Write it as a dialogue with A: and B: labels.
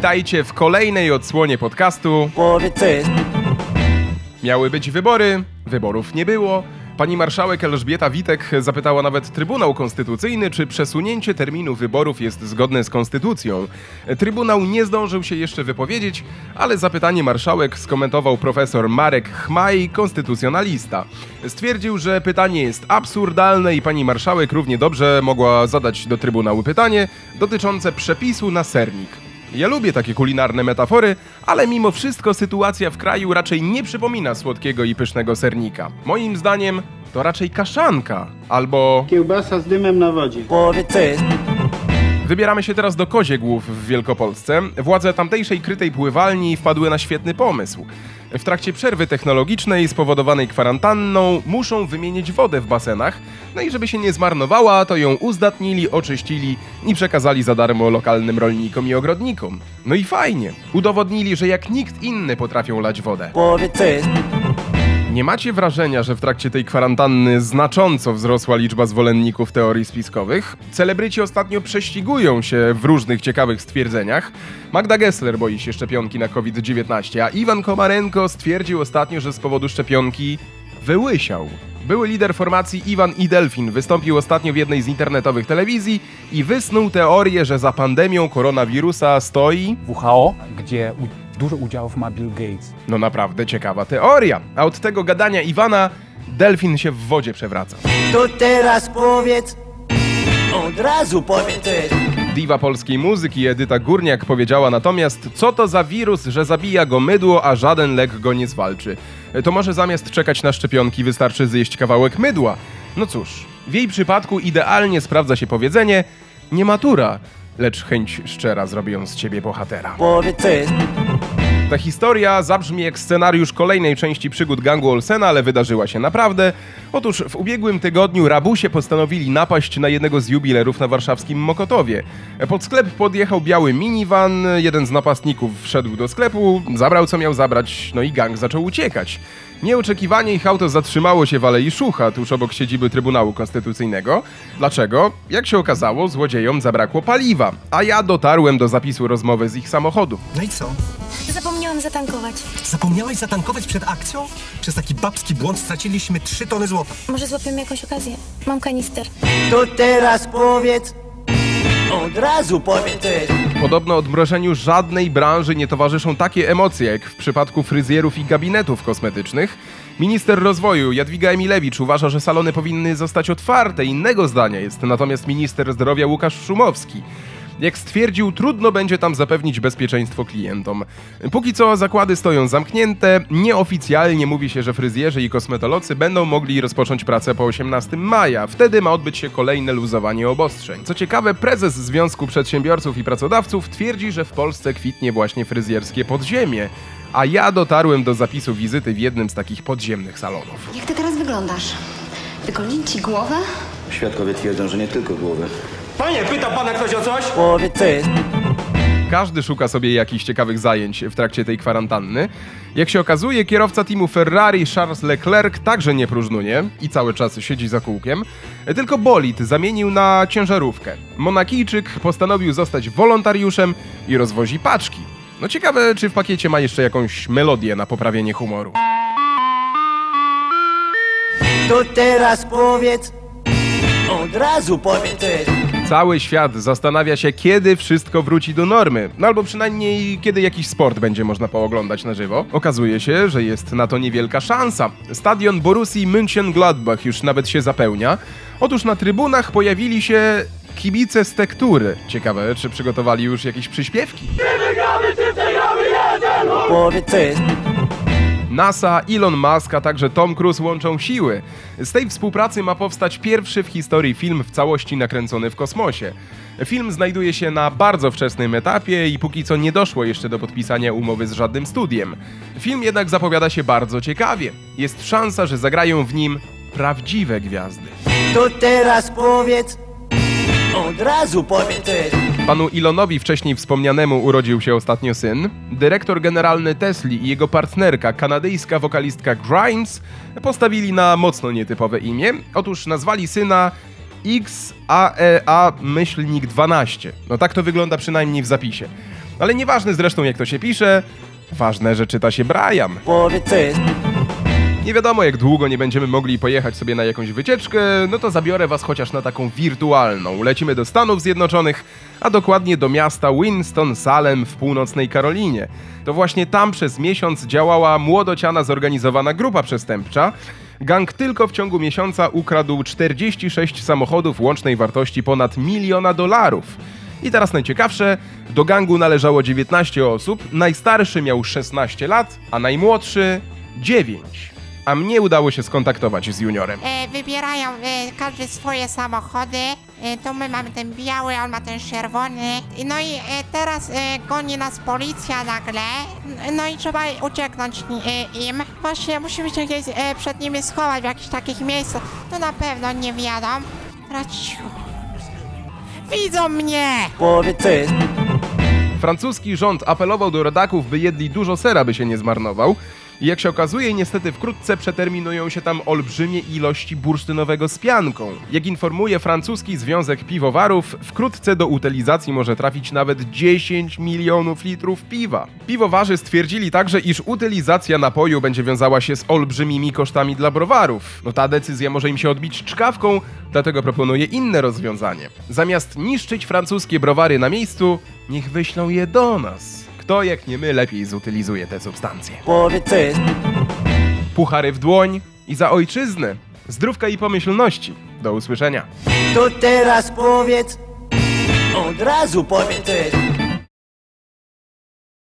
A: Witajcie w kolejnej odsłonie podcastu. Miały być wybory, wyborów nie było. Pani marszałek Elżbieta Witek zapytała nawet Trybunał Konstytucyjny, czy przesunięcie terminu wyborów jest zgodne z konstytucją. Trybunał nie zdążył się jeszcze wypowiedzieć, ale zapytanie marszałek skomentował profesor Marek Chmaj, konstytucjonalista. Stwierdził, że pytanie jest absurdalne i pani marszałek równie dobrze mogła zadać do Trybunału pytanie dotyczące przepisu na sernik. Ja lubię takie kulinarne metafory, ale mimo wszystko sytuacja w kraju raczej nie przypomina słodkiego i pysznego sernika. Moim zdaniem to raczej kaszanka albo
B: Kiełbasa z dymem na wodzie.
A: Wybieramy się teraz do Koziegłów w Wielkopolsce. Władze tamtejszej krytej pływalni wpadły na świetny pomysł. W trakcie przerwy technologicznej spowodowanej kwarantanną muszą wymienić wodę w basenach, no i żeby się nie zmarnowała, to ją uzdatnili, oczyścili i przekazali za darmo lokalnym rolnikom i ogrodnikom. No i fajnie, udowodnili, że jak nikt inny potrafią lać wodę. Nie macie wrażenia, że w trakcie tej kwarantanny znacząco wzrosła liczba zwolenników teorii spiskowych? Celebryci ostatnio prześcigują się w różnych ciekawych stwierdzeniach. Magda Gessler boi się szczepionki na COVID-19, a Iwan Komarenko stwierdził ostatnio, że z powodu szczepionki wyłysiał. Były lider formacji Iwan i Delfin wystąpił ostatnio w jednej z internetowych telewizji i wysnuł teorię, że za pandemią koronawirusa stoi
C: WHO, gdzie dużo udziałów ma Bill Gates.
A: No naprawdę ciekawa teoria. A od tego gadania Iwana delfin się w wodzie przewraca.
D: To teraz powiedz. Od razu powiedz.
A: Diwa polskiej muzyki Edyta Górniak powiedziała natomiast, co to za wirus, że zabija go mydło, a żaden lek go nie zwalczy. To może zamiast czekać na szczepionki wystarczy zjeść kawałek mydła. No cóż, w jej przypadku idealnie sprawdza się powiedzenie nie matura, lecz chęć szczera zrobią z ciebie bohatera.
D: Powiedz co jest.
A: Ta historia zabrzmi jak scenariusz kolejnej części przygód gangu Olsena, ale wydarzyła się naprawdę. Otóż w ubiegłym tygodniu rabusie postanowili napaść na jednego z jubilerów na warszawskim Mokotowie. Pod sklep podjechał biały minivan, jeden z napastników wszedł do sklepu, zabrał co miał zabrać, no i gang zaczął uciekać. Nieoczekiwanie ich auto zatrzymało się w Alei Szucha, tuż obok siedziby Trybunału Konstytucyjnego. Dlaczego? Jak się okazało, złodziejom zabrakło paliwa, a ja dotarłem do zapisu rozmowy z ich samochodu.
E: No i co?
F: Zapomniałam zatankować.
E: Zapomniałeś zatankować przed akcją? Przez taki babski błąd straciliśmy 3 tony złota.
F: Może złapiemy jakąś okazję. Mam kanister.
D: To teraz powiedz. Od razu powiedz co jest.
A: Podobno odmrożeniu żadnej branży nie towarzyszą takie emocje jak w przypadku fryzjerów i gabinetów kosmetycznych. Minister rozwoju Jadwiga Emilewicz uważa, że salony powinny zostać otwarte. Innego zdania jest natomiast minister zdrowia Łukasz Szumowski. Jak stwierdził, trudno będzie tam zapewnić bezpieczeństwo klientom. Póki co zakłady stoją zamknięte. Nieoficjalnie mówi się, że fryzjerzy i kosmetolodzy będą mogli rozpocząć pracę po 18 maja. Wtedy ma odbyć się kolejne luzowanie obostrzeń. Co ciekawe, prezes Związku Przedsiębiorców i Pracodawców twierdzi, że w Polsce kwitnie właśnie fryzjerskie podziemie. A ja dotarłem do zapisu wizyty w jednym z takich podziemnych salonów.
G: Jak ty teraz wyglądasz? Wygolili ci głowę?
H: Świadkowie twierdzą, że nie tylko głowy.
B: Panie, pyta pana ktoś o coś?
D: Powiedz co jest.
A: Każdy szuka sobie jakichś ciekawych zajęć w trakcie tej kwarantanny. Jak się okazuje, kierowca teamu Ferrari Charles Leclerc także nie próżnuje i cały czas siedzi za kółkiem, tylko bolid zamienił na ciężarówkę. Monakijczyk postanowił zostać wolontariuszem i rozwozi paczki. No ciekawe, czy w pakiecie ma jeszcze jakąś melodię na poprawienie humoru.
D: To teraz powiedz. Od razu powiedz co jest.
A: Cały świat zastanawia się, kiedy wszystko wróci do normy, no albo przynajmniej kiedy jakiś sport będzie można pooglądać na żywo. Okazuje się, że jest na to niewielka szansa. Stadion Borussii München-Gladbach już nawet się zapełnia. Otóż na trybunach pojawili się kibice z tektury. Ciekawe, czy przygotowali już jakieś przyśpiewki?
D: Powiedz co jest.
A: NASA, Elon Musk, a także Tom Cruise łączą siły. Z tej współpracy ma powstać pierwszy w historii film w całości nakręcony w kosmosie. Film znajduje się na bardzo wczesnym etapie i póki co nie doszło jeszcze do podpisania umowy z żadnym studiem. Film jednak zapowiada się bardzo ciekawie. Jest szansa, że zagrają w nim prawdziwe gwiazdy.
D: To teraz powiedz. Od razu powiedz.
A: Panu Elonowi wcześniej wspomnianemu urodził się ostatnio syn. Dyrektor generalny Tesli i jego partnerka, kanadyjska wokalistka Grimes, postawili na mocno nietypowe imię. Otóż nazwali syna XAEA myślnik 12. No tak to wygląda przynajmniej w zapisie. Ale nieważne zresztą jak to się pisze, ważne, że czyta się Brian. Nie wiadomo jak długo nie będziemy mogli pojechać sobie na jakąś wycieczkę, no to zabiorę was chociaż na taką wirtualną. Lecimy do Stanów Zjednoczonych, a dokładnie do miasta Winston-Salem w północnej Karolinie. To właśnie tam przez miesiąc działała młodociana zorganizowana grupa przestępcza. Gang tylko w ciągu miesiąca ukradł 46 samochodów łącznej wartości ponad miliona dolarów. I teraz najciekawsze, do gangu należało 19 osób, najstarszy miał 16 lat, a najmłodszy 9. A mnie udało się skontaktować z juniorem.
I: E, wybierają e, każdy swoje samochody. E, tu my mamy ten biały, on ma ten czerwony. I No i e, teraz e, goni nas policja nagle. N- No i trzeba ucieknąć e, im. Właśnie musimy się gdzieś e, przed nimi schować w jakichś takich miejscach. To na pewno nie wiadą. Teraz cicho. Widzą mnie!
D: Jest.
A: Francuski rząd apelował do rodaków, by jedli dużo sera, by się nie zmarnował. I jak się okazuje, niestety wkrótce przeterminują się tam olbrzymie ilości bursztynowego z pianką. Jak informuje francuski Związek Piwowarów, wkrótce do utylizacji może trafić nawet 10 milionów litrów piwa. Piwowarzy stwierdzili także, iż utylizacja napoju będzie wiązała się z olbrzymimi kosztami dla browarów. No ta decyzja może im się odbić czkawką, dlatego proponuję inne rozwiązanie. Zamiast niszczyć francuskie browary na miejscu, niech wyślą je do nas. Kto jak nie my lepiej zutylizuje te substancje? Puchary w dłoń i za ojczyznę. Zdrówka i pomyślności. Do usłyszenia.
D: To teraz powiedz. Od razu powiedz.